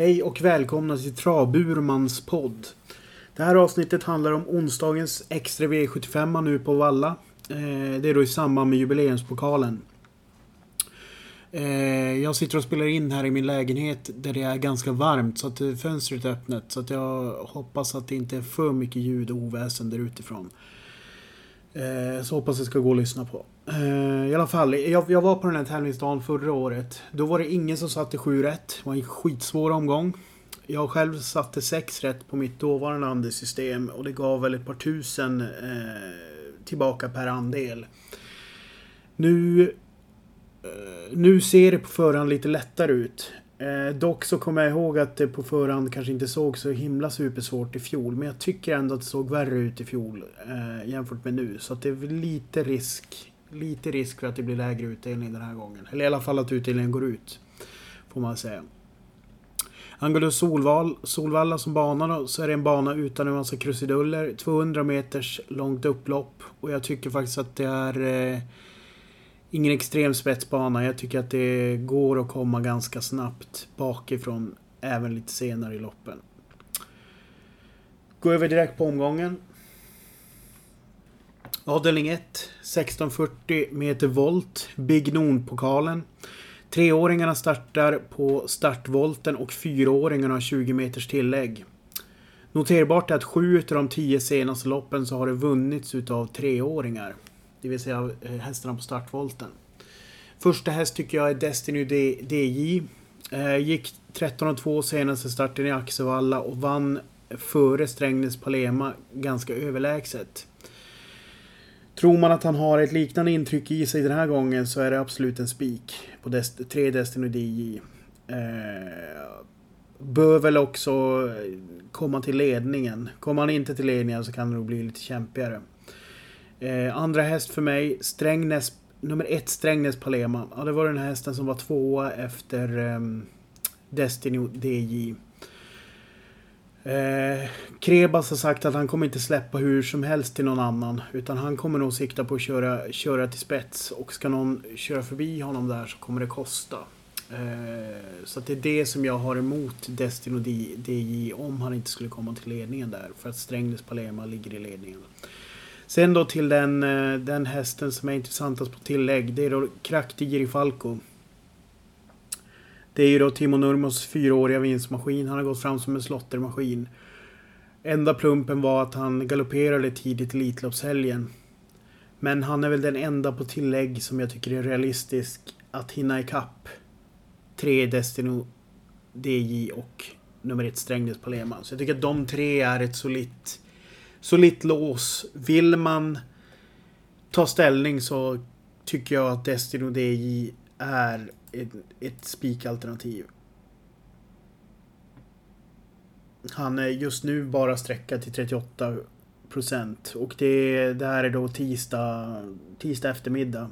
Hej och välkomna till Travburmans podd. Det här avsnittet handlar om onsdagens extra V75 nu på Valla. Eh, det är då i samband med jubileumspokalen. Eh, jag sitter och spelar in här i min lägenhet där det är ganska varmt så att eh, fönstret är öppet. Så att jag hoppas att det inte är för mycket ljud och oväsen där utifrån. Eh, så hoppas det ska gå att lyssna på. Eh, I alla fall, jag, jag, var på den här tävlingsdagen förra året. Då var det ingen som satte 7 rätt. Det var en skitsvår omgång. Jag själv satte 6 rätt på mitt dåvarande andelssystem och det gav väl ett par tusen eh, tillbaka per andel. Nu, eh, nu ser det på förhand lite lättare ut. Eh, dock så kommer jag ihåg att det på förhand kanske inte såg så himla supersvårt i fjol. Men jag tycker ändå att det såg värre ut i fjol eh, jämfört med nu. Så att det är lite risk lite risk för att det blir lägre utdelning den här gången. Eller i alla fall att utdelningen går ut. Får man säga. Angående Solval, Solvalla som bana då, så är det en bana utan en massa krusiduller. 200 meters långt upplopp. Och jag tycker faktiskt att det är eh, ingen extrem spetsbana. Jag tycker att det går att komma ganska snabbt bakifrån. Även lite senare i loppen. Gå över direkt på omgången. Avdelning 1, 1640 meter volt, Big Noon pokalen. Treåringarna startar på startvolten och fyraåringarna har 20 meters tillägg. Noterbart är att sju av de tio senaste loppen så har det vunnits utav treåringar. Det vill säga eh, hästarna på startvolten. Första häst tycker jag är Destiny DJ. Eh, gick 13,2 senaste starten i Axevalla och vann före Strängnäs Palema ganska överlägset. Tror man att han har ett liknande intryck i sig den här gången så är det absolut en spik på Dest tre Destiny DJ. Eh, bör väl också komma till ledningen. Kommer han inte till ledningen så kan det nog bli lite kämpigare. Eh, andra häst för mig, Strängnäs, nummer ett Strängnäs Palema. Ja, det var den här hästen som var tvåa efter eh, Destiny DJ. Eh, Krebas har sagt att han kommer inte släppa hur som helst till någon annan. Utan han kommer nog sikta på att köra, köra till spets. Och ska någon köra förbi honom där så kommer det kosta. Eh, så det är det som jag har emot Destino DJ om han inte skulle komma till ledningen där. För att Strängnäs Palema ligger i ledningen. Sen då till den, eh, den hästen som är intressantast på tillägg. Det är då Kraktigiri Falco. Det är ju då Timo Nurmos fyraåriga vinstmaskin. Han har gått fram som en slottermaskin. Enda plumpen var att han galopperade tidigt i Elitloppshelgen. Men han är väl den enda på tillägg som jag tycker är realistisk att hinna ikapp. Tre Destino DJ och nummer ett Strängnäs Palema. Så jag tycker att de tre är ett solitt, solitt lås. Vill man ta ställning så tycker jag att Destino DJ är ett, ett spikalternativ. Han är just nu bara sträckad till 38 procent. Och det, det här är då tisdag, tisdag eftermiddag.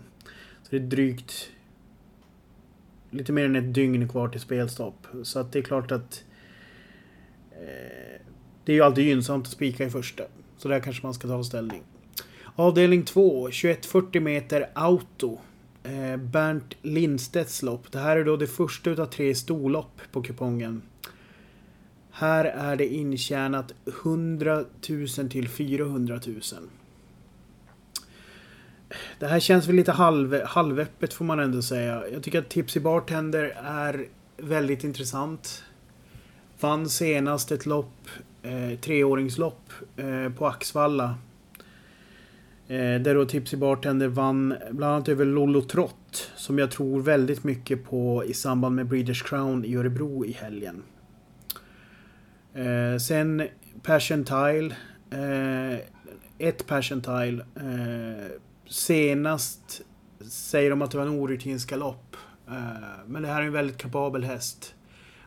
Så det är drygt lite mer än ett dygn kvar till spelstopp. Så att det är klart att eh, det är ju alltid gynnsamt att spika i första. Så där kanske man ska ta ställning. Avdelning 2, 2140 meter auto. Eh, Bernt Lindstedts lopp. Det här är då det första utav tre storlopp på kupongen. Här är det intjänat 100 000 till 400 000. Det här känns väl lite halv, halvöppet får man ändå säga. Jag tycker att Tipsy Bartender är väldigt intressant. Vann senast ett lopp, eh, treåringslopp, eh, på Axvalla. Eh, där då Tipsy Bartender vann bland annat över Lollo Trott. Som jag tror väldigt mycket på i samband med Breeders Crown i Örebro i helgen. Eh, sen Passion Tile. Eh, ett Passion Tile. Eh, senast säger de att det var en orutinsk galopp. Eh, men det här är en väldigt kapabel häst.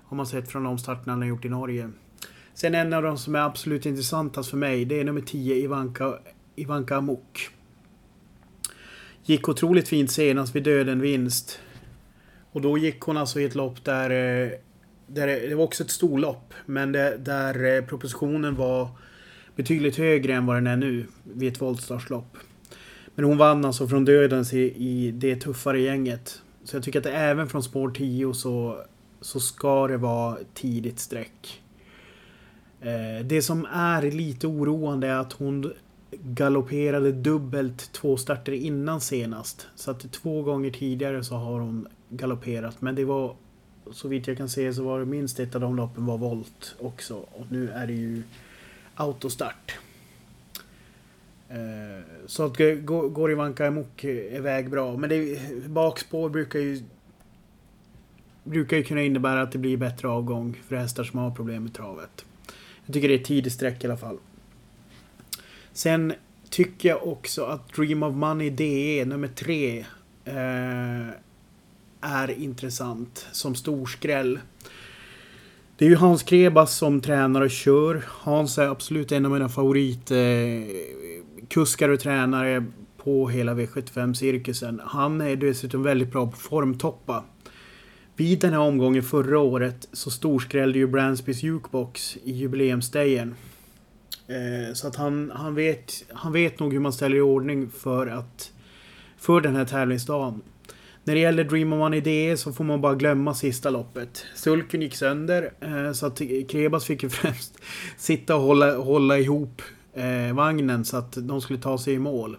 Har man sett från de starterna han har gjort i Norge. Sen en av de som är absolut intressantast för mig, det är nummer 10, Ivanka, Ivanka Amok. Gick otroligt fint senast vid döden vinst. Och då gick hon alltså i ett lopp där eh, där det var också ett storlopp, men det, där eh, propositionen var betydligt högre än vad den är nu vid ett voltstartslopp. Men hon vann alltså från dödens i, i det tuffare gänget. Så jag tycker att även från spår 10 så så ska det vara tidigt streck. Eh, det som är lite oroande är att hon galopperade dubbelt två starter innan senast. Så att två gånger tidigare så har hon galopperat. Men det var så vitt jag kan se så var det minst ett av de loppen var volt också. Och nu är det ju autostart. Eh, så att går Ivanka Emok iväg bra. Men det, bakspår brukar ju brukar ju kunna innebära att det blir bättre avgång för hästar som har problem med travet. Jag tycker det är tidigt streck i alla fall. Sen tycker jag också att Dream of Money DE nummer tre eh, är intressant som storskräll. Det är ju Hans Krebas som tränar och kör. Hans är absolut en av mina favoritkuskar eh, och tränare på hela V75-cirkusen. Han är dessutom väldigt bra på formtoppa. Vid den här omgången förra året så storskrällde ju Bransbys Jukebox i jubileumsdagen. Eh, så att han, han, vet, han vet nog hur man ställer i ordning för att för den här tävlingsdagen. När det gäller Dream of One DE så får man bara glömma sista loppet. Sulken gick sönder eh, så att Krebas fick ju främst sitta och hålla, hålla ihop eh, vagnen så att de skulle ta sig i mål.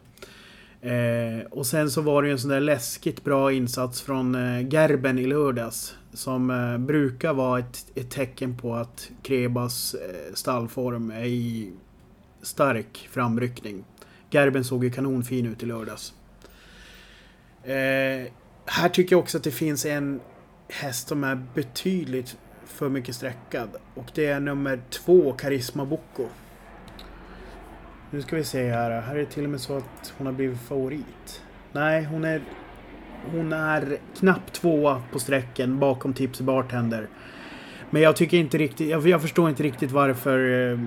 Eh, och sen så var det ju en sån där läskigt bra insats från eh, Gerben i lördags. Som eh, brukar vara ett, ett, tecken på att Krebas eh, stallform är i stark framryckning. Gerben såg ju kanonfin ut i lördags. Eh, här tycker jag också att det finns en häst som är betydligt för mycket sträckad. Och det är nummer två, Karisma Bocco. Nu ska vi se här. Här är det till och med så att hon har blivit favorit. Nej, hon är... Hon är knappt tvåa på sträcken bakom Tips Bartender. Men jag tycker inte riktigt... Jag, jag förstår inte riktigt varför... Eh,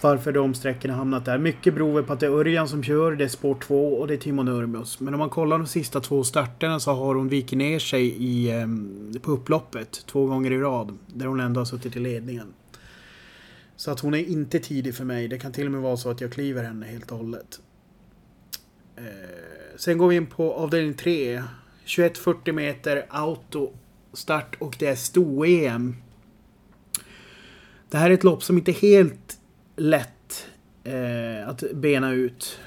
varför de sträckorna hamnat där. Mycket beror på att det är Örjan som kör, det är spår 2 och det är Timon Urmus. Men om man kollar de sista två starterna så har hon vikit ner sig i, eh, på upploppet två gånger i rad. Där hon ändå har suttit i ledningen. Så att hon är inte tidig för mig. Det kan till och med vara så att jag kliver henne helt och hållet. Eh, sen går vi in på avdelning 3. 2140 meter auto start och det är sto-EM. Det här är ett lopp som inte är helt lätt eh, att bena ut.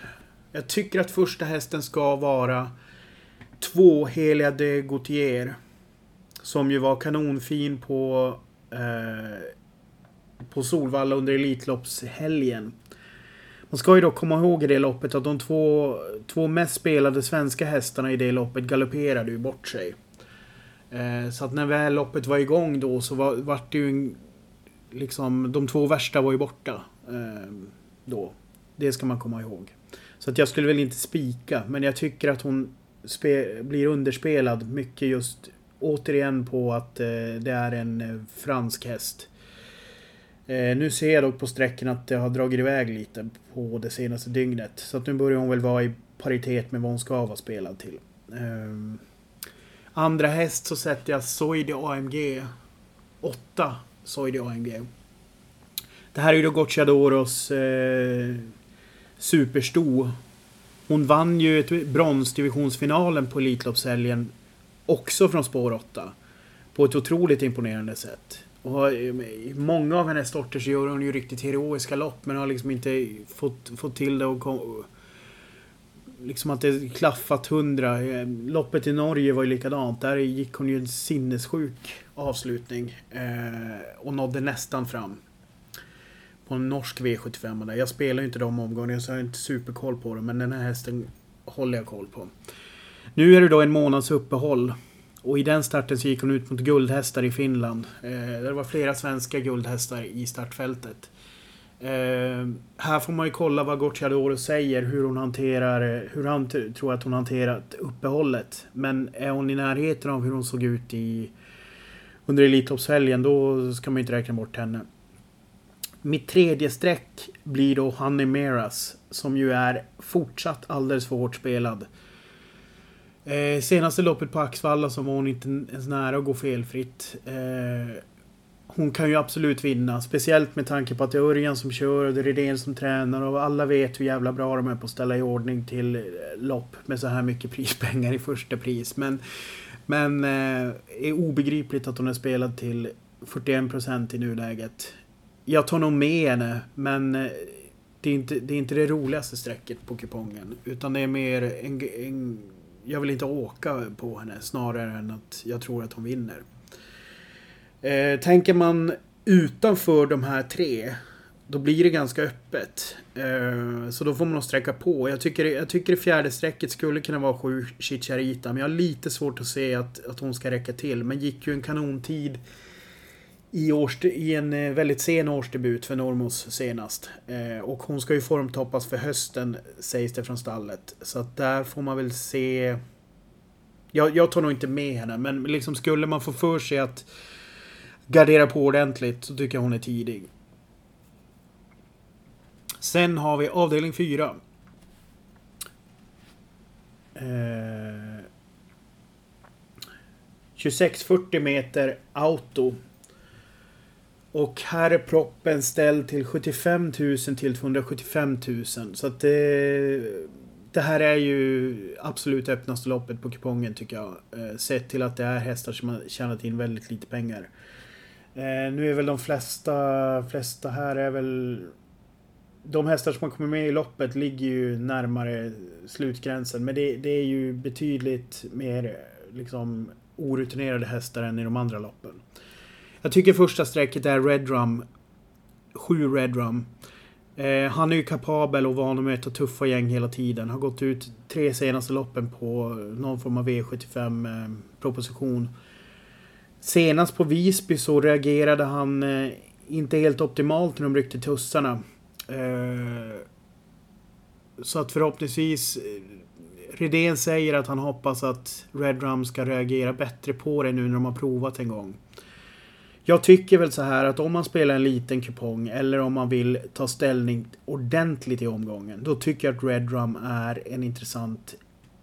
Jag tycker att första hästen ska vara två Helia de Gautier. Som ju var kanonfin på eh, på Solvalla under Elitloppshelgen. Man ska ju dock komma ihåg i det loppet att de två, två mest spelade svenska hästarna i det loppet galopperade ju bort sig. Eh, så att när väl loppet var igång då så var, var det ju en, liksom de två värsta var ju borta. Eh, då. Det ska man komma ihåg. Så att jag skulle väl inte spika men jag tycker att hon spe, blir underspelad mycket just återigen på att eh, det är en eh, fransk häst. Eh, nu ser jag dock på sträckan att det har dragit iväg lite på det senaste dygnet. Så att nu börjar hon väl vara i paritet med vad hon ska vara spelad till. Eh, andra häst så sätter jag Soidi AMG 8 Soidi AMG. Det här är ju då Gocciadoros eh, supersto. Hon vann ju ett bronsdivisionsfinalen på Elitloppshelgen också från spår 8. På ett otroligt imponerande sätt. Och I många av hennes sorter så gör hon ju riktigt heroiska lopp men har liksom inte fått, fått till det och kom, Liksom att det klaffat hundra. Eh, loppet i Norge var ju likadant. Där gick hon ju en sinnessjuk avslutning. Eh, och nådde nästan fram. På en norsk V75 där. Jag spelar ju inte de omgångarna så jag har inte superkoll på dem. Men den här hästen håller jag koll på. Nu är det då en månads uppehåll. Och i den starten så gick hon ut mot guldhästar i Finland. Eh, det var flera svenska guldhästar i startfältet. Eh, här får man ju kolla vad Gocciadoro säger, hur hon hanterar, eh, hur han tror att hon hanterat uppehållet. Men är hon i närheten av hur hon såg ut i under Elitloppshelgen, då ska man inte räkna bort henne. Mitt tredje streck blir då Honey Meras, som ju är fortsatt alldeles för hårt spelad. Eh, senaste loppet på Axvalla så var hon inte ens nära att gå felfritt. Eh, hon kan ju absolut vinna. Speciellt med tanke på att det är Örjan som kör och det är Redén som tränar och alla vet hur jävla bra de är på att ställa i ordning till eh, lopp med så här mycket prispengar i första pris. Men Men eh, är obegripligt att hon är spelad till 41% i nuläget. Jag tar nog med henne, men eh, det är, inte, det är inte det roligaste strecket på kupongen. Utan det är mer en, en, jag vill inte åka på henne snarare än att jag tror att hon vinner. Eh, tänker man utanför de här tre då blir det ganska öppet. Eh, så då får man nog sträcka på. Jag tycker, jag tycker det fjärde strecket skulle kunna vara sju Chicharita. Men jag har lite svårt att se att, att hon ska räcka till. Men gick ju en kanontid i, års, i en eh, väldigt sen årsdebut för Normos senast. Eh, och hon ska ju formtoppas för hösten sägs det från stallet. Så att där får man väl se... Jag, jag tar nog inte med henne. Men liksom skulle man få för sig att gardera på ordentligt så tycker jag hon är tidig. Sen har vi avdelning 4. Eh, 2640 meter auto. Och här är proppen ställd till 75 000 till 275 000. Så att det... Det här är ju absolut öppnaste loppet på kupongen tycker jag. Eh, sett till att det är hästar som har tjänat in väldigt lite pengar. Eh, nu är väl de flesta, flesta här är väl de hästar som har kommit med i loppet ligger ju närmare slutgränsen. Men det, det är ju betydligt mer liksom orutinerade hästar än i de andra loppen. Jag tycker första strecket är Redrum. Sju Redrum. Eh, han är ju kapabel och van att möta tuffa gäng hela tiden. Har gått ut tre senaste loppen på någon form av V75 eh, proposition. Senast på Visby så reagerade han eh, inte helt optimalt när de ryckte tussarna. Eh, så att förhoppningsvis eh, Redén säger att han hoppas att Redrum ska reagera bättre på det nu när de har provat en gång. Jag tycker väl så här att om man spelar en liten kupong eller om man vill ta ställning ordentligt i omgången. Då tycker jag att Redrum är en intressant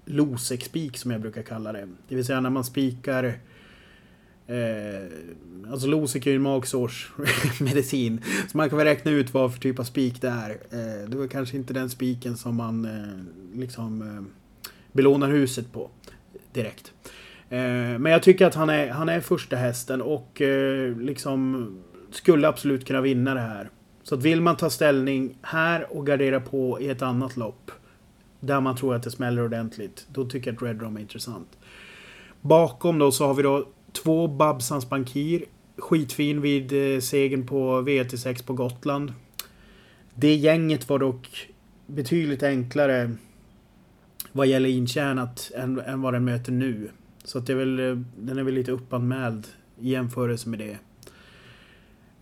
Losek-spik som jag brukar kalla det. Det vill säga när man spikar Eh, alltså Losec är ju en magsårsmedicin. Så man kan väl räkna ut vad för typ av spik det är. Eh, det var kanske inte den spiken som man eh, liksom eh, belånar huset på direkt. Eh, men jag tycker att han är, han är första hästen och eh, liksom skulle absolut kunna vinna det här. Så att vill man ta ställning här och gardera på i ett annat lopp där man tror att det smäller ordentligt, då tycker jag att Red Rum är intressant. Bakom då så har vi då Två Babsans Bankir. Skitfin vid eh, segern på V86 på Gotland. Det gänget var dock betydligt enklare vad gäller intjänat än, än vad den möter nu. Så att det är väl, den är väl lite uppanmäld i jämförelse med det.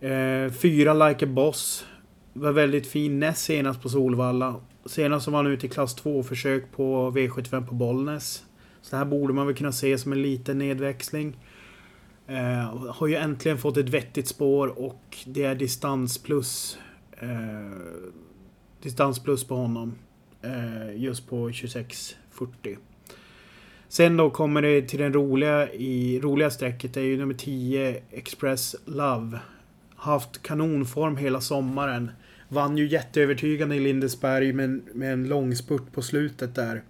Eh, fyra Like a Boss. Var väldigt fin näst senast på Solvalla. Senast var han ute i klass 2 försök på V75 på Bollnäs. Så det här borde man väl kunna se som en liten nedväxling. Eh, har ju äntligen fått ett vettigt spår och det är distans plus. Eh, distans plus på honom. Eh, just på 26.40. Sen då kommer det till den roliga i roliga strecket. Det är ju nummer 10 Express Love. Haft kanonform hela sommaren. Vann ju jätteövertygande i Lindesberg med, med en lång spurt på slutet där.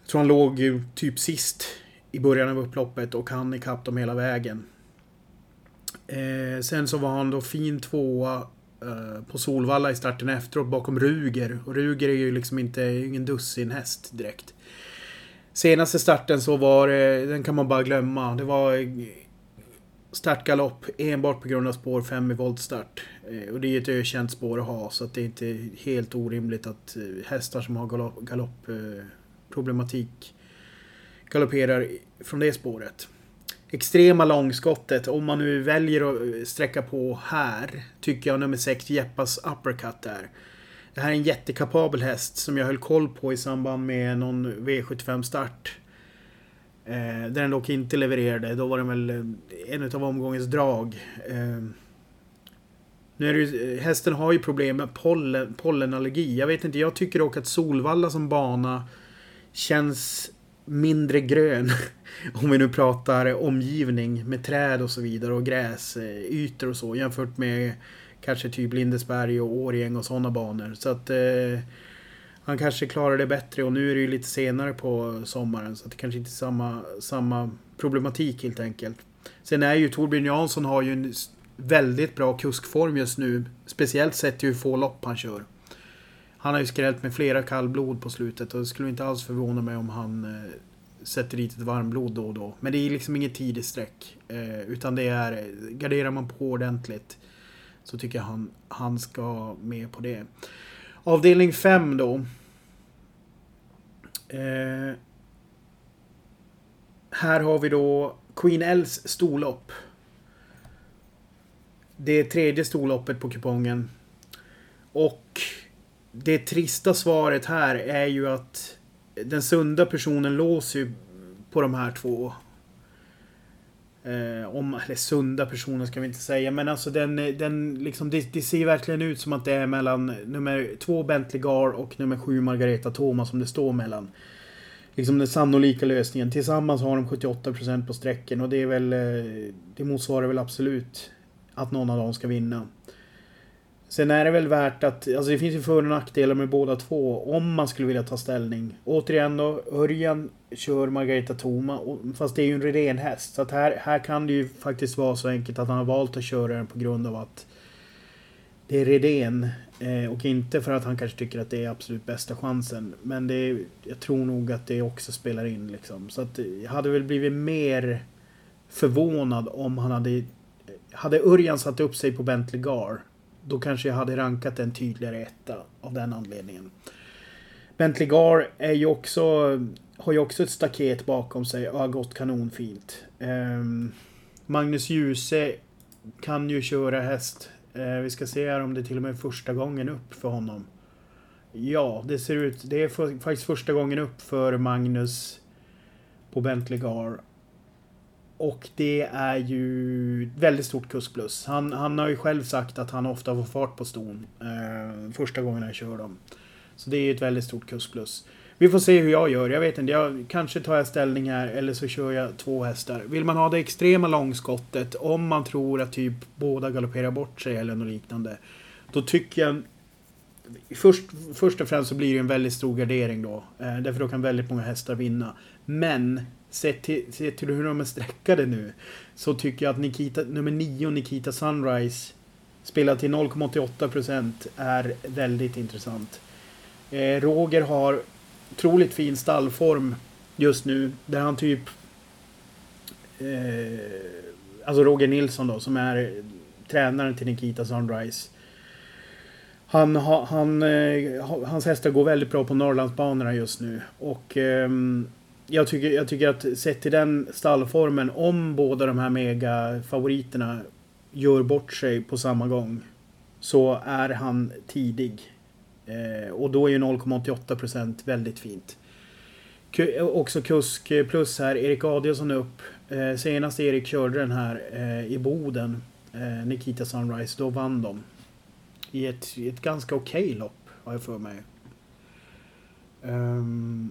Jag tror han låg ju typ sist i början av upploppet och han ikapp dem hela vägen. Eh, sen så var han då fin tvåa eh, på Solvalla i starten efteråt bakom Ruger. Och Ruger är ju liksom inte ingen dussin häst direkt. Senaste starten så var det, den kan man bara glömma. Det var startgalopp enbart på grund av spår 5 i voltstart. Eh, och det är ju ett ökänt spår att ha så att det är inte helt orimligt att eh, hästar som har galoppproblematik galopp, eh, galopperar från det spåret. Extrema långskottet, om man nu väljer att sträcka på här, tycker jag nummer 6 Jeppas uppercut där. Det här är en jättekapabel häst som jag höll koll på i samband med någon V75-start. Eh, där den dock inte levererade. Då var den väl eh, en av omgångens drag. Eh, nu är det ju, eh, hästen har ju problem med pollen, pollenallergi. Jag vet inte, jag tycker dock att Solvalla som bana känns mindre grön. Om vi nu pratar omgivning med träd och så vidare och gräsytor och så jämfört med kanske typ Lindesberg och Årjäng och sådana banor. Så att... Eh, han kanske klarar det bättre och nu är det ju lite senare på sommaren så det kanske inte är samma, samma problematik helt enkelt. Sen är ju Torbjörn Jansson har ju en väldigt bra kuskform just nu. Speciellt sett till hur få lopp han kör. Han har ju skrällt med flera kallblod på slutet och det skulle inte alls förvåna mig om han eh, sätter dit ett varmblod då och då. Men det är liksom inget tidigt streck. Eh, utan det är, garderar man på ordentligt så tycker jag han, han ska med på det. Avdelning 5 då. Eh, här har vi då Queen Els storlopp. Det tredje storloppet på kupongen. Och det trista svaret här är ju att den sunda personen låser ju på de här två. Eh, om, eller sunda personer ska vi inte säga, men alltså den, den liksom, det, det ser verkligen ut som att det är mellan nummer två Bentley Gar och nummer sju Margareta Thomas som det står mellan. Liksom den sannolika lösningen. Tillsammans har de 78% på strecken och det är väl, eh, det motsvarar väl absolut att någon av dem ska vinna. Sen är det väl värt att, alltså det finns ju för och nackdelar med båda två om man skulle vilja ta ställning. Återigen då, Örjan kör Margareta Thoma. fast det är ju en Redén-häst. Så att här, här kan det ju faktiskt vara så enkelt att han har valt att köra den på grund av att det är Redén. Eh, och inte för att han kanske tycker att det är absolut bästa chansen. Men det är, jag tror nog att det också spelar in liksom. Så att jag hade väl blivit mer förvånad om han hade... Hade Örjan satt upp sig på Bentley Gar då kanske jag hade rankat en tydligare etta av den anledningen. Bentley Gar är ju också, har ju också ett staket bakom sig och har gått kanonfint. Um, Magnus Djuse kan ju köra häst. Uh, vi ska se här om det till och med är första gången upp för honom. Ja, det ser ut... Det är för, faktiskt första gången upp för Magnus på Bentley Gar. Och det är ju väldigt stort kuskplus. Han, han har ju själv sagt att han ofta får fart på ston eh, första gången han kör dem. Så det är ju ett väldigt stort kuskplus. Vi får se hur jag gör. Jag vet inte. Jag, kanske tar jag ställning här eller så kör jag två hästar. Vill man ha det extrema långskottet om man tror att typ båda galopperar bort sig eller något liknande. Då tycker jag Först, först och främst så blir det en väldigt stor gardering då. Eh, därför då kan väldigt många hästar vinna. Men sett till, sett till hur de är streckade nu så tycker jag att Nikita, nummer 9, Nikita Sunrise spelad till 0,88% är väldigt intressant. Eh, Roger har otroligt fin stallform just nu där han typ eh, Alltså Roger Nilsson då som är tränaren till Nikita Sunrise. Han, han, eh, hans hästar går väldigt bra på Norrlandsbanorna just nu. Och ehm, jag, tycker, jag tycker att sett till den stallformen, om båda de här megafavoriterna gör bort sig på samma gång. Så är han tidig. Eh, och då är ju 0,88% väldigt fint. K också kusk plus här, Erik Adielsson upp. Eh, senast Erik körde den här eh, i Boden, eh, Nikita Sunrise, då vann de. I ett, ett ganska okej okay lopp, har jag för mig. Um,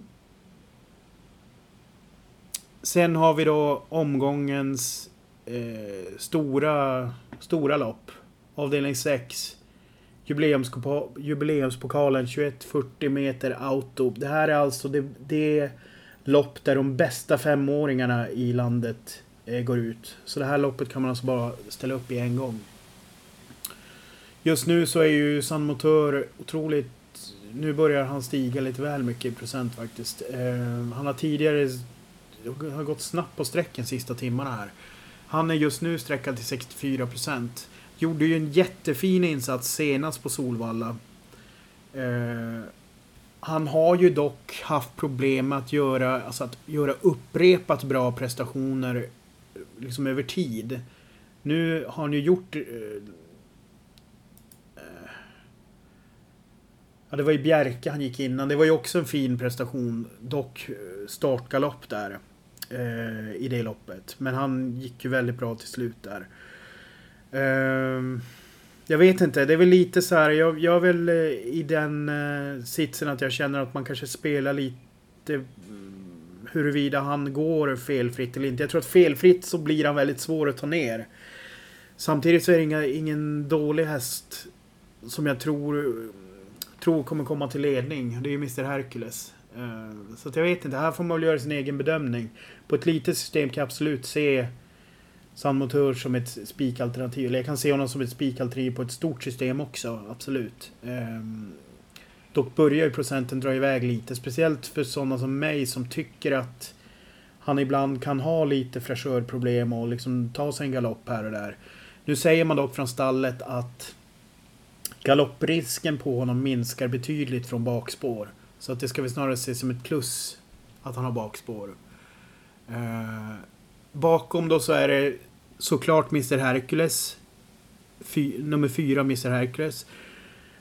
Sen har vi då omgångens eh, stora, stora lopp. Avdelning 6. Jubileumspokalen 2140 meter auto. Det här är alltså det, det lopp där de bästa femåringarna i landet eh, går ut. Så det här loppet kan man alltså bara ställa upp i en gång. Just nu så är ju San Motör otroligt... Nu börjar han stiga lite väl mycket i procent faktiskt. Eh, han har tidigare det har gått snabbt på sträcken sista timmarna här. Han är just nu sträckad till 64% Gjorde ju en jättefin insats senast på Solvalla. Eh, han har ju dock haft problem med att göra, alltså att göra upprepat bra prestationer liksom över tid. Nu har han ju gjort... Eh, eh ja, det var ju Bjerke han gick innan. Det var ju också en fin prestation. Dock eh, startgalopp där eh, i det loppet. Men han gick ju väldigt bra till slut där. Eh, jag vet inte, det är väl lite så här. Jag, jag är väl eh, i den eh, sitsen att jag känner att man kanske spelar lite mm, huruvida han går felfritt eller inte. Jag tror att felfritt så blir han väldigt svår att ta ner. Samtidigt så är det inga, ingen dålig häst som jag tror tror kommer komma till ledning. Det är ju Mr Hercules. Eh, så att jag vet inte, här får man väl göra sin egen bedömning. På ett litet system kan jag absolut se San som ett spikalternativ. Eller jag kan se honom som ett spikalternativ på ett stort system också, absolut. Ehm, dock börjar ju procenten dra iväg lite. Speciellt för sådana som mig som tycker att han ibland kan ha lite fräschörproblem och liksom ta sig en galopp här och där. Nu säger man dock från stallet att galopprisken på honom minskar betydligt från bakspår. Så att det ska vi snarare se som ett plus att han har bakspår. Eh, bakom då så är det såklart Mr Hercules. Fy, nummer fyra Mr Hercules.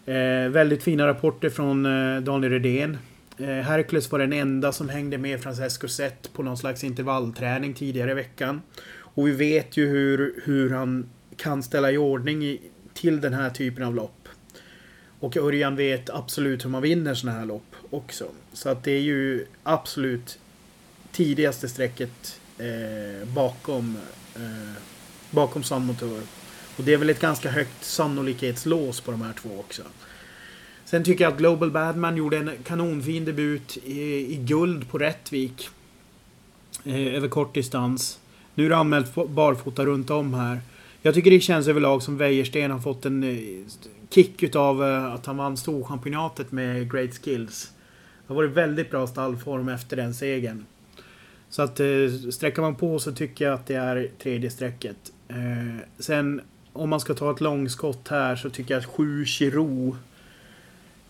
Eh, väldigt fina rapporter från eh, Daniel Redén. Eh, Hercules var den enda som hängde med Francesco Zet på någon slags intervallträning tidigare i veckan. Och vi vet ju hur, hur han kan ställa i ordning i, till den här typen av lopp. Och Örjan vet absolut hur man vinner sådana här lopp också. Så att det är ju absolut tidigaste strecket eh, bakom eh, bakom Sun Och det är väl ett ganska högt sannolikhetslås på de här två också. Sen tycker jag att Global Badman gjorde en kanonfin debut i, i guld på Rättvik. Eh, över kort distans. Nu är det anmält barfota runt om här. Jag tycker det känns överlag som Wäjersten har fått en eh, kick utav eh, att han vann Storchampionatet med Great Skills. Det har varit väldigt bra stallform efter den segern. Så att eh, sträcker man på så tycker jag att det är tredje strecket. Sen om man ska ta ett långskott här så tycker jag att 7 Chiro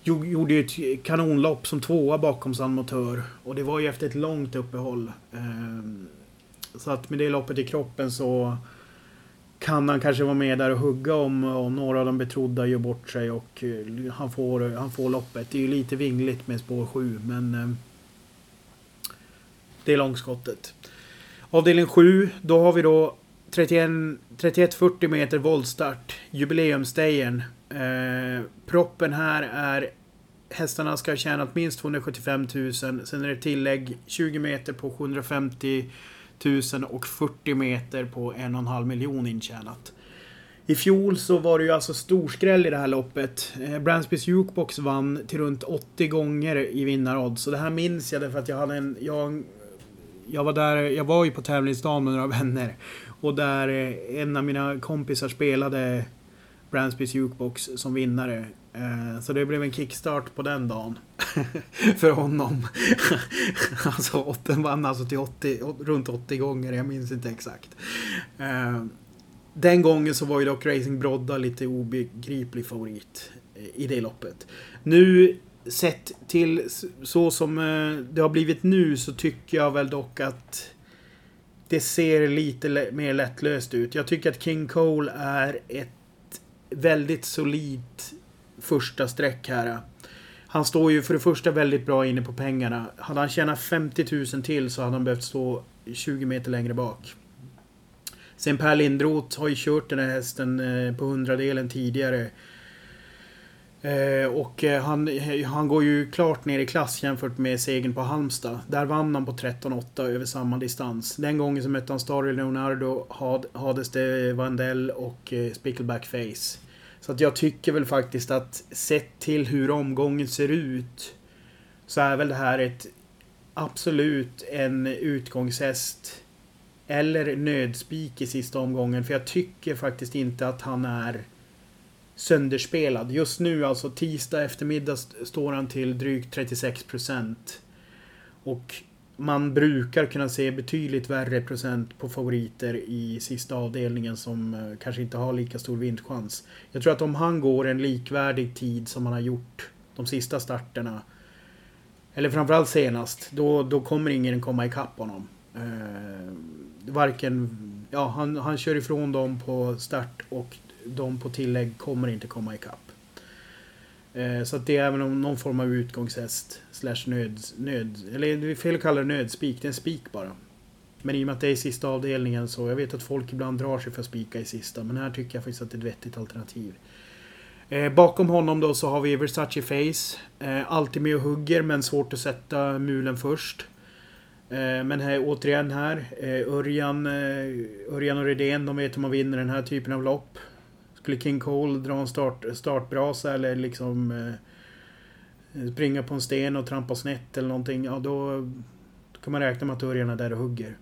gjorde ett kanonlopp som tvåa bakom San Motör. Och det var ju efter ett långt uppehåll. Så att med det loppet i kroppen så kan han kanske vara med där och hugga om, om några av de betrodda gör bort sig och eh, han får, han får loppet. Det är ju lite vingligt med spår 7 men eh, det är långskottet. Avdelning 7, då har vi då 31-40 meter voltstart. Jubileumsdagen. Eh, proppen här är hästarna ska ha tjänat minst 275 000. Sen är det tillägg 20 meter på 750 1040 meter på en och en halv miljon intjänat. I fjol så var det ju alltså storskräll i det här loppet. Eh, Bransbys Jukebox vann till runt 80 gånger i vinnarodds. Så det här minns jag därför att jag hade en... Jag jag var där, jag var ju på tävlingsdagen med några vänner. Och där eh, en av mina kompisar spelade Bransbys Jukebox som vinnare. Eh, så det blev en kickstart på den dagen. För honom. alltså den vann alltså till 80, runt 80 gånger, jag minns inte exakt. Eh, den gången så var ju dock Racing Brodda lite obegriplig favorit i det loppet. Nu sett till så som eh, det har blivit nu så tycker jag väl dock att det ser lite mer lättlöst ut. Jag tycker att King Cole är ett väldigt solidt första streck här. Han står ju för det första väldigt bra inne på pengarna. Hade han tjänat 50 000 till så hade han behövt stå 20 meter längre bak. Sen Per Lindroth har ju kört den här hästen eh, på hundradelen tidigare. Eh, och eh, han, han går ju klart ner i klass jämfört med segern på Halmstad. Där vann han på 13-8 över samma distans. Den gången så mötte han Starry Leonardo, Hades de Vandell och Spickleback Face. Så att jag tycker väl faktiskt att sett till hur omgången ser ut så är väl det här ett absolut en utgångshäst eller nödspik i sista omgången. För jag tycker faktiskt inte att han är sönderspelad. Just nu, alltså tisdag eftermiddag, står han till drygt 36 procent. Och man brukar kunna se betydligt värre procent på favoriter i sista avdelningen som eh, kanske inte har lika stor vinstchans. Jag tror att om han går en likvärdig tid som han har gjort de sista starterna eller framförallt senast, då, då kommer ingen komma ikapp honom. Eh, varken... Ja, han, han kör ifrån dem på start och de på tillägg kommer inte komma ikapp. Eh, så att det är väl någon form av utgångshäst. Slash nöd... nöd eller det är fel att kalla det nödspik. Det är en spik bara. Men i och med att det är i sista avdelningen så. Jag vet att folk ibland drar sig för att spika i sista. Men här tycker jag faktiskt att det är ett vettigt alternativ. Eh, bakom honom då så har vi Versace Face. Eh, alltid med och hugger men svårt att sätta mulen först. Eh, men här, återigen här. Eh, Örjan, eh, Örjan och Redén de vet hur man vinner den här typen av lopp. Skulle King Cole dra en start, startbrasa eller liksom... Eh, springa på en sten och trampa snett eller någonting, ja då, då kan man räkna med att Örjan är där och hugger.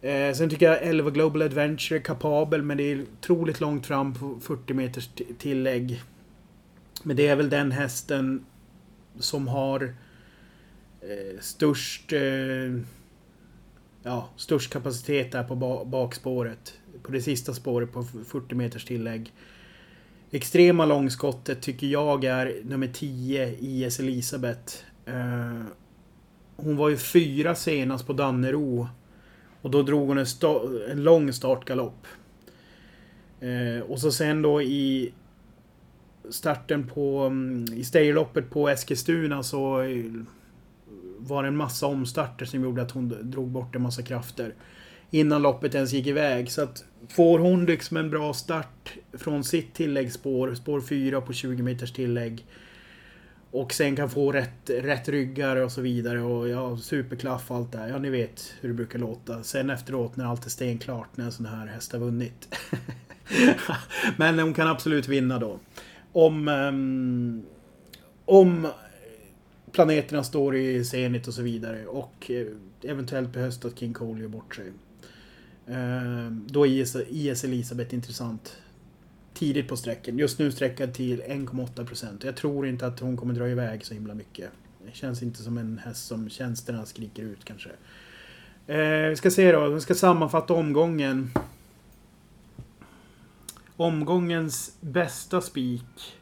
Eh, sen tycker jag 11 Global Adventure är kapabel men det är otroligt långt fram på 40 meters tillägg. Men det är väl den hästen som har eh, störst, eh, ja, störst kapacitet där på ba bakspåret. På det sista spåret på 40 meters tillägg. Extrema långskottet tycker jag är nummer 10, IS Elisabeth. Eh, hon var ju fyra senast på Dannero. Och då drog hon en, en lång startgalopp. Eh, och så sen då i starten på... Mm, I stayerloppet på Eskilstuna så eh, var det en massa omstarter som gjorde att hon drog bort en massa krafter. Innan loppet ens gick iväg. Så att får hon liksom en bra start från sitt tilläggsspår, spår 4 på 20 meters tillägg. Och sen kan få rätt, rätt ryggar och så vidare och ja, superklaff och allt det här. Ja, ni vet hur det brukar låta. Sen efteråt när allt är stenklart när en sån här häst har vunnit. Men hon kan absolut vinna då. Om... Um, om planeterna står i Zenit och så vidare och eh, eventuellt behövs att King Cole gör bort sig. Eh, då är IS, IS Elisabeth intressant tidigt på sträckan. Just nu sträckad till 1,8%. Jag tror inte att hon kommer dra iväg så himla mycket. Det känns inte som en häst som tjänsterna skriker ut kanske. Eh, vi ska se då, vi ska sammanfatta omgången. Omgångens bästa spik.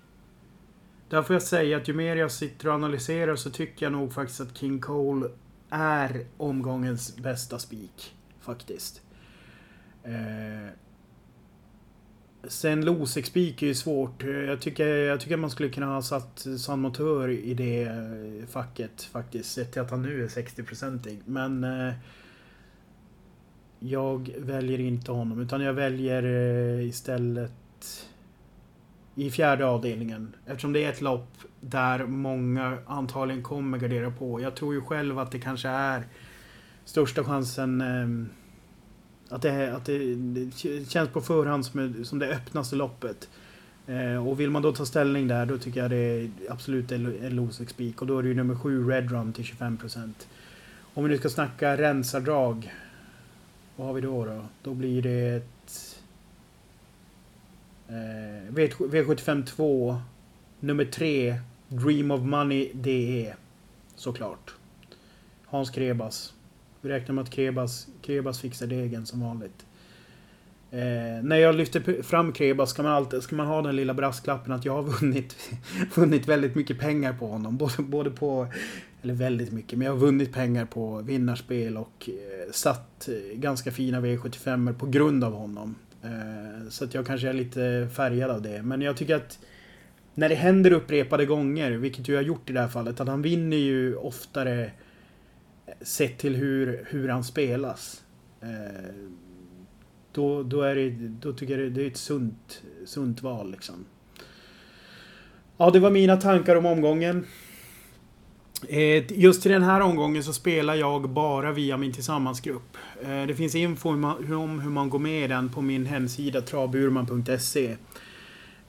Där får jag säga att ju mer jag sitter och analyserar så tycker jag nog faktiskt att King Cole är omgångens bästa spik. Faktiskt. Eh, Sen Losexpik är ju svårt. Jag tycker, jag tycker man skulle kunna ha satt San Motör i det eh, facket faktiskt. Sett till att han nu är 60-procentig. Men... Eh, jag väljer inte honom utan jag väljer eh, istället i fjärde avdelningen. Eftersom det är ett lopp där många antagligen kommer gardera på. Jag tror ju själv att det kanske är största chansen eh, att det, att det, det känns på förhand som, som det öppnaste loppet. Eh, och vill man då ta ställning där då tycker jag det är absolut en Losec spik. Och då är det ju nummer 7 Redrum till 25%. Om vi nu ska snacka rensardrag. Vad har vi då då? Då blir det ett... Eh, V75 2. Nummer 3. Dream of Money DE. Såklart. Hans Krebas. Vi räknar med att Krebas, Krebas fixar degen som vanligt. Eh, när jag lyfter fram Krebas ska man, alltid, ska man ha den lilla brasklappen att jag har vunnit, vunnit väldigt mycket pengar på honom. Både, både på, eller väldigt mycket, men jag har vunnit pengar på vinnarspel och eh, satt eh, ganska fina V75 på grund av honom. Eh, så att jag kanske är lite färgad av det. Men jag tycker att när det händer upprepade gånger, vilket du har gjort i det här fallet, att han vinner ju oftare sett till hur, hur han spelas. Eh, då, då, är det, då tycker jag det är ett sunt, sunt val liksom. Ja, det var mina tankar om omgången. Eh, just i den här omgången så spelar jag bara via min tillsammansgrupp. Eh, det finns info om hur man går med i den på min hemsida travburman.se.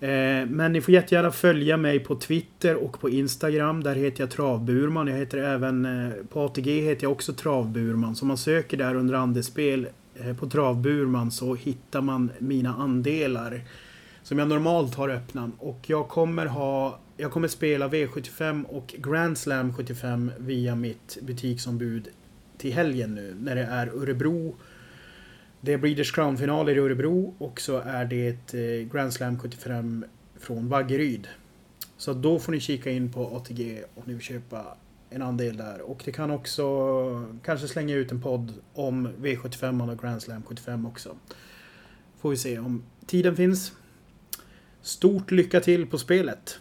Eh, men ni får jättegärna följa mig på Twitter och på Instagram. Där heter jag Travburman. Jag heter även eh, på ATG heter jag också Travburman. Så om man söker där under andelsspel eh, på Travburman så hittar man mina andelar. Som jag normalt har öppna. Och jag kommer ha jag kommer spela V75 och Grand Slam 75 via mitt butiksombud till helgen nu när det är Örebro det är Breeders Crown-finaler i Örebro och så är det eh, Grand Slam 75 från Vaggeryd. Så då får ni kika in på ATG om ni vill köpa en andel där. Och det kan också kanske slänga ut en podd om V75 och Grand Slam 75 också. Får vi se om tiden finns. Stort lycka till på spelet!